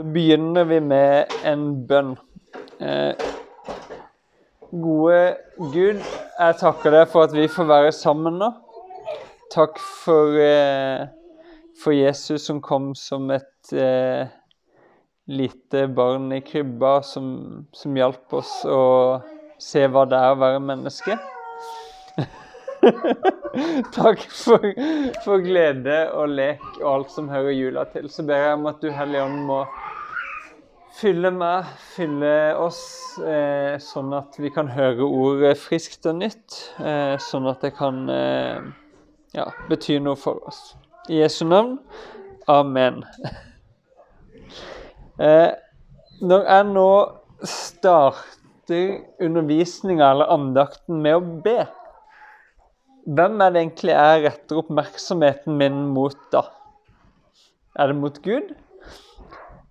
så begynner vi med en bønn. Eh, gode Gud, jeg takker deg for at vi får være sammen nå. Takk for, eh, for Jesus som kom som et eh, lite barn i krybba, som, som hjalp oss å se hva det er å være menneske. Takk for, for, glede og lek og alt som hører jula til. Så ber jeg om at du, Hellige Ånd, må fylle meg, fylle oss, eh, sånn at vi kan høre ordet friskt og nytt. Eh, sånn at det kan eh, ja, bety noe for oss. I Jesu navn. Amen. Eh, når jeg nå starter undervisninga eller andakten med å be hvem er det egentlig jeg retter oppmerksomheten min mot da? Er det mot Gud,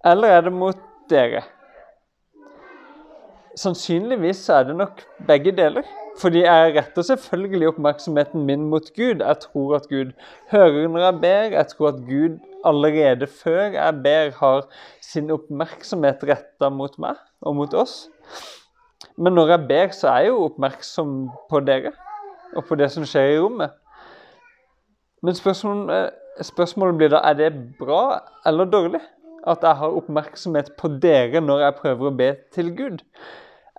eller er det mot dere? Sannsynligvis er det nok begge deler. Fordi jeg retter selvfølgelig oppmerksomheten min mot Gud. Jeg tror at Gud hører når jeg ber. Jeg tror at Gud allerede før jeg ber, har sin oppmerksomhet retta mot meg og mot oss. Men når jeg ber, så er jeg jo oppmerksom på dere og på det som skjer i rommet. Men spørsmålet, spørsmålet blir da er det bra eller dårlig at jeg har oppmerksomhet på dere når jeg prøver å be til Gud.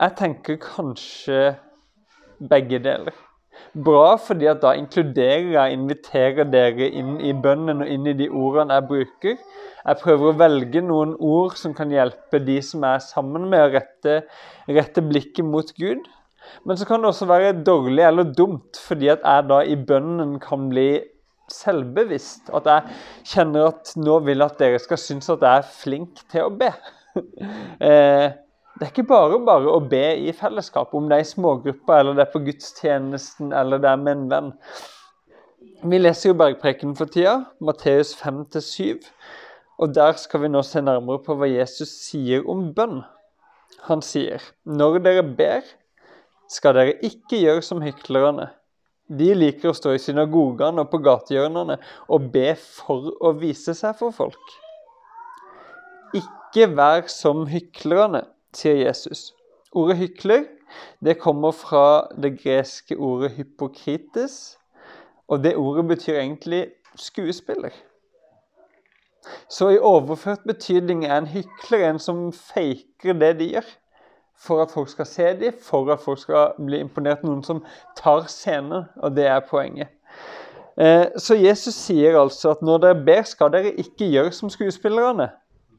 Jeg tenker kanskje begge deler. Bra fordi at da inkluderer jeg, inviterer dere inn i bønnen og inn i de ordene jeg bruker. Jeg prøver å velge noen ord som kan hjelpe de som er sammen med, å rette, rette blikket mot Gud. Men så kan det også være dårlig eller dumt, fordi at jeg da i bønnen kan bli selvbevisst. At jeg kjenner at nå vil at dere skal synes at jeg er flink til å be. Eh, det er ikke bare bare å be i fellesskap, om det er i smågrupper, eller det er på gudstjenesten, eller det er med en venn. Vi leser jo Bergprekenen for tida, Matteus 5-7. Og der skal vi nå se nærmere på hva Jesus sier om bønn. Han sier, når dere ber, skal dere ikke gjøre som hyklerne. De liker å stå i synagogene og på gatehjørnene og be for å vise seg for folk. Ikke vær som hyklerne, sier Jesus. Ordet hykler det kommer fra det greske ordet hypokrites. Og det ordet betyr egentlig skuespiller. Så i overført betydning er en hykler en som faker det de gjør for at folk skal se dem, for at folk skal bli imponert. Noen som tar scenen, og det er poenget. Eh, så Jesus sier altså at når dere ber, skal dere ikke gjøre som skuespillerne.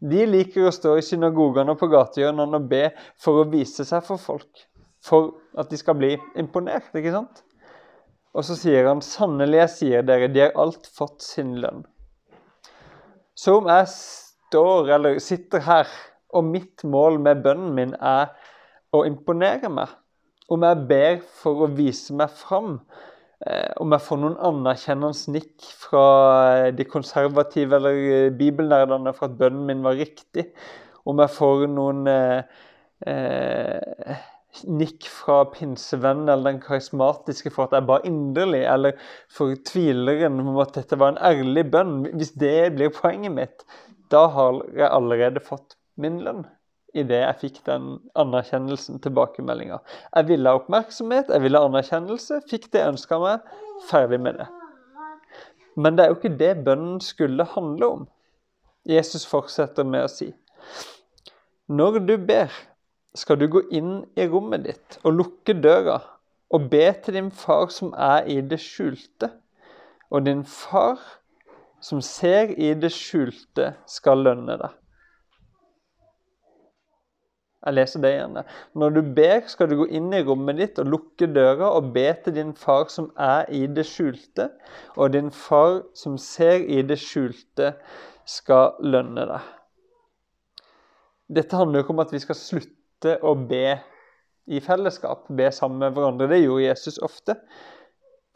De liker å stå i synagogene og på gatehjørnene og be for å vise seg for folk. For at de skal bli imponert, ikke sant? Og så sier han sannelig, jeg sier dere, de har alt fått sin lønn. Så om jeg står eller sitter her, og mitt mål med bønnen min er å imponere meg. Om jeg ber for å vise meg fram. Eh, om jeg får noen anerkjennende nikk fra de konservative eller eh, bibelnerdene for at bønnen min var riktig. Om jeg får noen eh, eh, nikk fra pinsevennen eller den karismatiske for at jeg ba inderlig, eller for tvileren om at dette var en ærlig bønn. Hvis det blir poenget mitt, da har jeg allerede fått min lønn idet jeg fikk den anerkjennelsen, tilbakemeldinga. Jeg ville ha oppmerksomhet, jeg ville ha anerkjennelse, fikk det jeg ønska meg, ferdig med det. Men det er jo ikke det bønnen skulle handle om. Jesus fortsetter med å si Når du ber, skal du gå inn i rommet ditt og lukke døra og be til din far som er i det skjulte. Og din far som ser i det skjulte, skal lønne deg. Jeg leser det igjen. Når du ber, skal du gå inn i rommet ditt og lukke døra og be til din far som er i det skjulte, og din far som ser i det skjulte, skal lønne deg. Dette handler jo ikke om at vi skal slutte å be i fellesskap, be sammen med hverandre. Det gjorde Jesus ofte.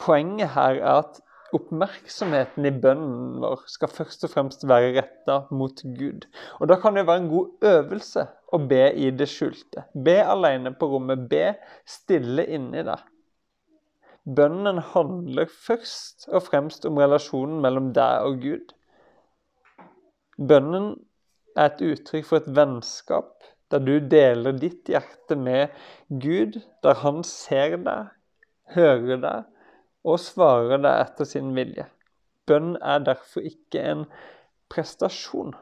Poenget her er at oppmerksomheten i bønnen vår skal først og fremst være retta mot Gud. Og Da kan det være en god øvelse å be i det skjulte. Be alene på rommet. Be stille inni deg. Bønnen handler først og fremst om relasjonen mellom deg og Gud. Bønnen er et uttrykk for et vennskap der du deler ditt hjerte med Gud, der han ser deg, hører deg og svarer deg etter sin vilje. Bønn er derfor ikke en prestasjon.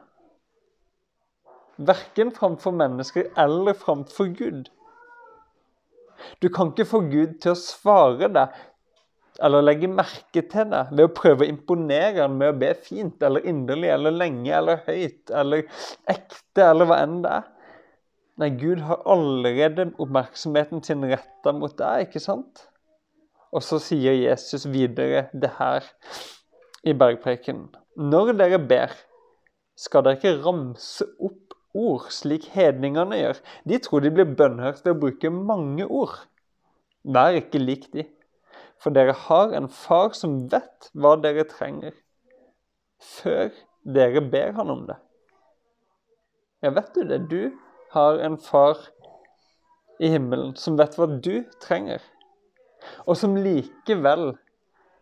Verken framfor mennesker eller framfor Gud. Du kan ikke få Gud til å svare deg eller legge merke til deg ved å prøve å imponere ham med å be fint eller inderlig eller lenge eller høyt eller ekte eller hva enn det er. Nei, Gud har allerede oppmerksomheten sin retta mot deg, ikke sant? Og så sier Jesus videre det her i bergprekenen. Når dere ber, skal dere ikke ramse opp ord slik hedningene gjør. De tror de blir bønnhørt ved å bruke mange ord. Vær ikke lik de, for dere har en far som vet hva dere trenger, før dere ber han om det. Ja, vet du det? Du har en far i himmelen som vet hva du trenger, og som likevel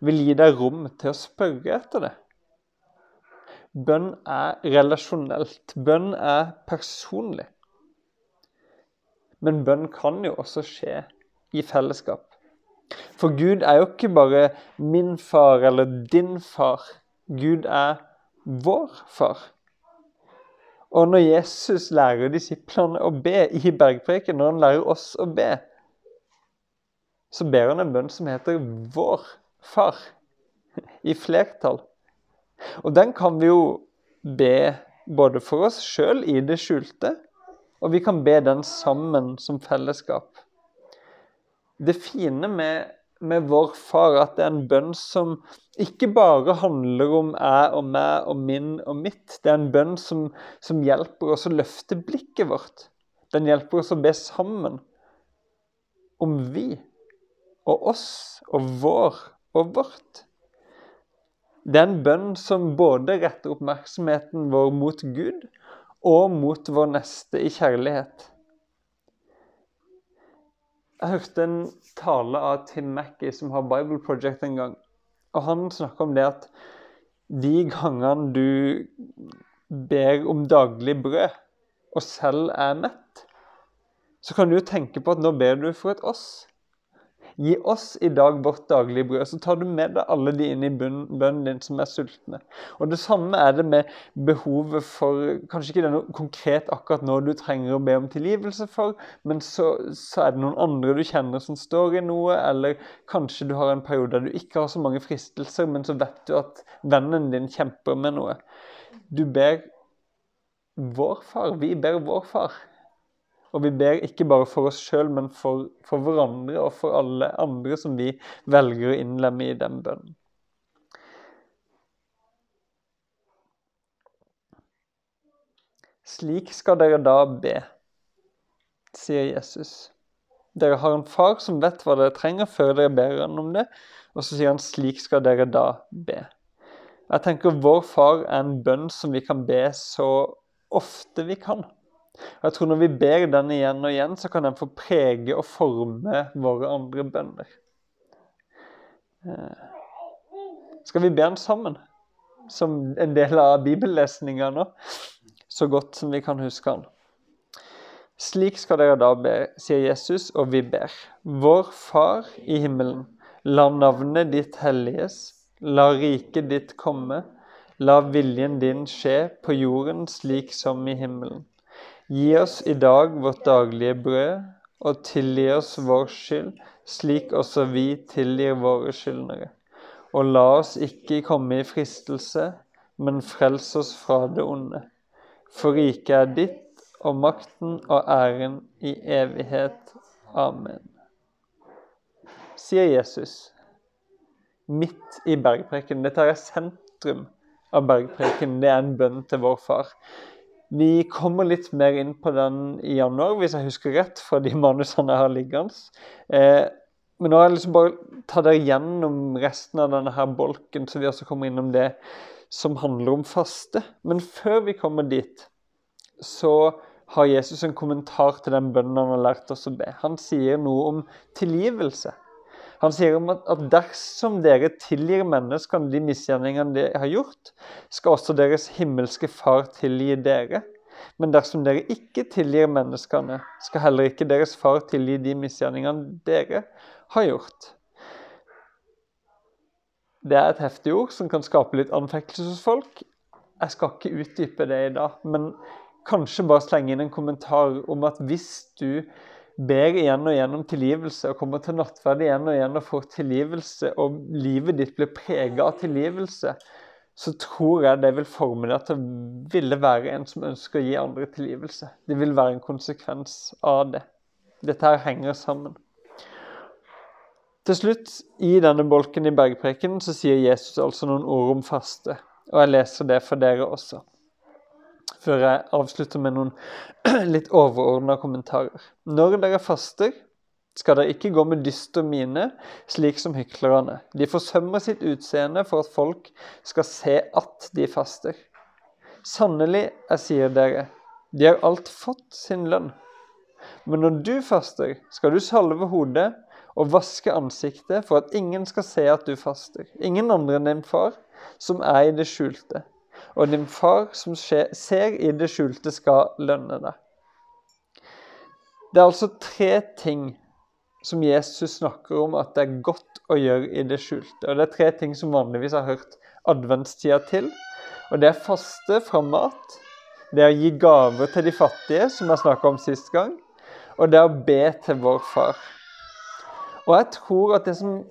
vil gi deg rom til å spørre etter det. Bønn er relasjonelt. Bønn er personlig. Men bønn kan jo også skje i fellesskap. For Gud er jo ikke bare min far eller din far. Gud er vår far. Og når Jesus lærer disiplene å be i bergpreken, når han lærer oss å be, så ber han en bønn som heter 'Vår Far', i flertall. Og den kan vi jo be både for oss sjøl i det skjulte, og vi kan be den sammen som fellesskap. Det fine med med vår far at det er en bønn som ikke bare handler om jeg og meg og min og mitt. Det er en bønn som, som hjelper oss å løfte blikket vårt. Den hjelper oss å be sammen om vi og oss og vår og vårt. Det er en bønn som både retter oppmerksomheten vår mot Gud og mot vår neste i kjærlighet. Jeg hørte en tale av Tim Mackey, som har Bible Project en gang. Og han snakker om det at de gangene du ber om daglig brød, og selv er mett, så kan du tenke på at nå ber du for et oss. Gi oss i dag vårt daglige brød. Så tar du med deg alle de inn i bønnen din som er sultne. Og Det samme er det med behovet for Kanskje ikke det er noe konkret akkurat nå du trenger å be om tilgivelse for, men så, så er det noen andre du kjenner som står i noe, eller kanskje du har en periode der du ikke har så mange fristelser, men så vet du at vennen din kjemper med noe. Du ber vår far. Vi ber vår far. Og vi ber ikke bare for oss sjøl, men for, for, hverandre og for alle andre som vi velger å innlemme i den bønnen. Slik skal dere da be, sier Jesus. Dere har en far som vet hva dere trenger før dere ber han om det. Og så sier han slik skal dere da be. Jeg tenker Vår far er en bønn som vi kan be så ofte vi kan. Og jeg tror Når vi ber den igjen og igjen, så kan den få prege og forme våre andre bønner. Eh, skal vi be den sammen, som en del av bibellesninga nå? Så godt som vi kan huske den. Slik skal dere da be, sier Jesus, og vi ber. Vår Far i himmelen. La navnet ditt helliges. La riket ditt komme. La viljen din skje på jorden slik som i himmelen. Gi oss i dag vårt daglige brød, og tilgi oss vår skyld, slik også vi tilgir våre skyldnere. Og la oss ikke komme i fristelse, men frels oss fra det onde. For riket er ditt, og makten og æren i evighet. Amen. Sier Jesus, midt i bergpreken. Dette er sentrum av bergpreken. Det er en bønn til vår far. Vi kommer litt mer inn på den i januar, hvis jeg husker rett, fra de manusene jeg har liggende. Eh, men nå har jeg liksom bare tatt dere gjennom resten av denne her bolken, så vi også kommer innom det som handler om faste. Men før vi kommer dit, så har Jesus en kommentar til den bønnen han har lært oss å be. Han sier noe om tilgivelse. Han sier om at, dersom dere tilgir menneskene de misgjerningene de har gjort, skal også deres himmelske Far tilgi dere. Men dersom dere ikke tilgir menneskene, skal heller ikke deres far tilgi de misgjerningene dere har gjort. Det er et heftig ord som kan skape litt anfektelse hos folk. Jeg skal ikke utdype det i dag, men kanskje bare slenge inn en kommentar om at hvis du ber igjen og igjen om tilgivelse og kommer til nattverd igjen og igjen og får tilgivelse, og livet ditt blir prega av tilgivelse, så tror jeg det vil forme deg til å ville være en som ønsker å gi andre tilgivelse. Det vil være en konsekvens av det. Dette her henger sammen. Til slutt, i denne bolken i bergprekenen, så sier Jesus altså noen ord om faste. Og jeg leser det for dere også før jeg avslutter med noen litt overordna kommentarer. Når dere faster, skal dere ikke gå med dyster mine, slik som hyklerne. De forsømmer sitt utseende for at folk skal se at de faster. Sannelig, jeg sier dere, de har alt fått sin lønn. Men når du faster, skal du salve hodet og vaske ansiktet for at ingen skal se at du faster. Ingen andre enn din far, som er i det skjulte og din far som ser i det skjulte, skal lønne deg. Det er altså tre ting som Jesus snakker om at det er godt å gjøre i det skjulte. Og det er tre ting som vanligvis har hørt adventstida til. Og det er faste fra mat, det er å gi gaver til de fattige, som jeg snakka om sist gang, og det er å be til vår far. Og jeg tror at det som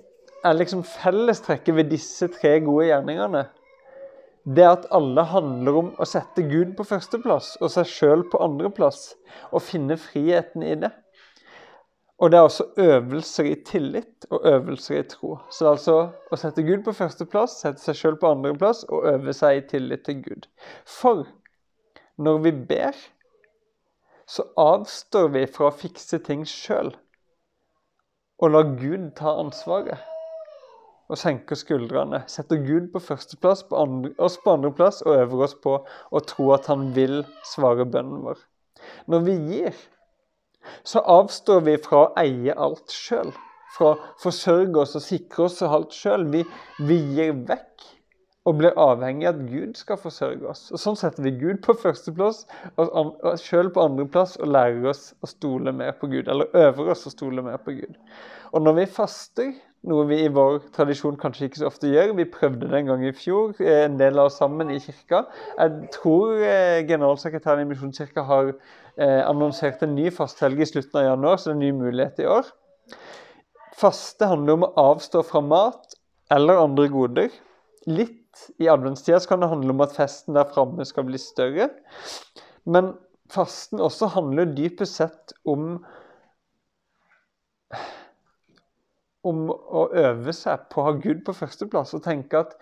er liksom fellestrekket ved disse tre gode gjerningene, det at alle handler om å sette Gud på førsteplass og seg sjøl på andreplass, og finne friheten i det. Og det er også øvelser i tillit og øvelser i tro. Så det er altså å sette Gud på førsteplass, sette seg sjøl på andreplass og øve seg i tillit til Gud. For når vi ber, så avstår vi fra å fikse ting sjøl og la Gud ta ansvaret og senker skuldrene. Setter Gud på førsteplass, på andre, oss på andreplass og øver oss på å tro at han vil svare bønnen vår. Når vi gir, så avstår vi fra å eie alt sjøl. Fra å forsørge oss og sikre oss og alt sjøl. Vi, vi gir vekk og blir avhengig av at Gud skal forsørge oss. Og Sånn setter vi Gud på førsteplass og sjøl på andreplass og lærer oss å stole mer på Gud. Eller øver oss å stole mer på Gud. Og når vi faster, noe vi i vår tradisjon kanskje ikke så ofte gjør. Vi prøvde det en gang i fjor, eh, en del av oss sammen i kirka. Jeg tror eh, generalsekretæren i Misjonskirka har eh, annonsert en ny fasthelg i slutten av januar, så det er en ny mulighet i år. Faste handler om å avstå fra mat eller andre goder. Litt i adventstida kan det handle om at festen der framme skal bli større. Men fasten også handler dypest sett om om å øve seg på å ha Gud på førsteplass og tenke at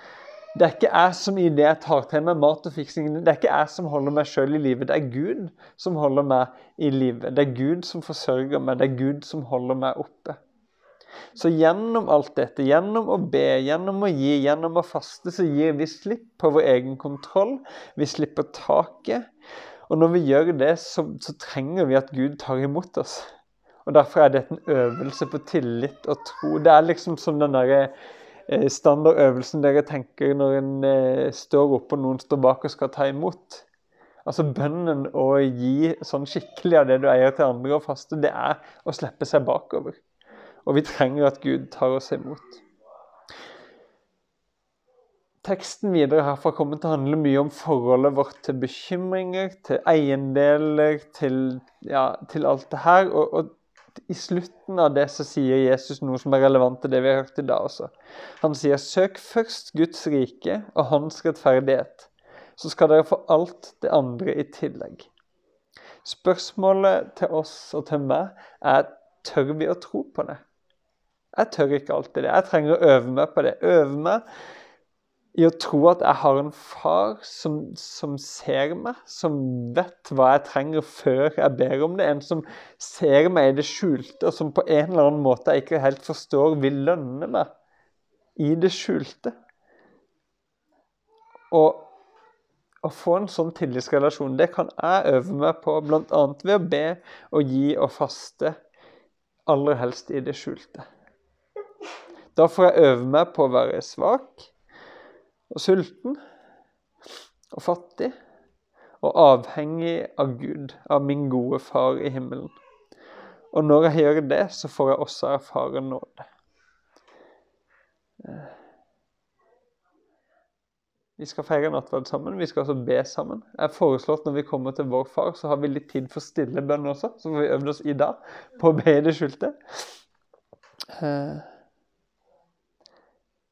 det er ikke jeg som i det jeg tar til meg mat og fiksing, det er ikke jeg som holder meg sjøl i live. Det er Gud som holder meg i live. Det er Gud som forsørger meg. Det er Gud som holder meg oppe. Så gjennom alt dette, gjennom å be, gjennom å gi, gjennom å faste, så gir vi slipp på vår egen kontroll. Vi slipper taket. Og når vi gjør det, så, så trenger vi at Gud tar imot oss. Og Derfor er dette en øvelse på tillit og tro. Det er liksom som den der eh, standardøvelsen dere tenker når en eh, står opp og noen står bak og skal ta imot. Altså Bønnen å gi sånn skikkelig av det du eier til andre og faste, det er å slippe seg bakover. Og vi trenger at Gud tar oss imot. Teksten videre herfra kommer til å handle mye om forholdet vårt til bekymringer, til eiendeler, til, ja, til alt det her. Og, og i slutten av det så sier Jesus noe som er relevant til det vi har hørt i dag også. Han sier søk først Guds rike og hans rettferdighet, så skal dere få alt det andre i tillegg. Spørsmålet til oss og til meg er tør vi å tro på det. Jeg tør ikke alltid det. Jeg trenger å øve meg på det. Øve meg i å tro at jeg har en far som, som, ser meg, som vet hva jeg trenger før jeg ber om det. En som ser meg i det skjulte, og som på en eller annen måte jeg ikke helt forstår vil lønne meg i det skjulte. Og å få en sånn tillitsrelasjon, det kan jeg øve meg på, bl.a. ved å be og gi og faste, aller helst i det skjulte. Da får jeg øve meg på å være svak og sulten og fattig og avhengig av Gud, av min gode far i himmelen. Og når jeg gjør det, så får jeg også erfare nåde. Vi skal feire nattverd sammen, vi skal også be sammen. Jeg foreslår at når vi kommer til vår far, så har vi litt tid for stille bønn også. Så får vi øvd oss i dag på å be i det skjulte.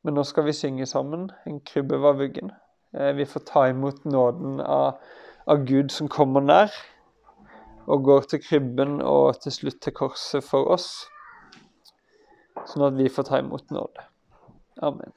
Men nå skal vi synge sammen. En krybbe var vuggen. Eh, vi får ta imot nåden av, av Gud som kommer nær, og går til krybben og til slutt til korset for oss, sånn at vi får ta imot nåde. Amen.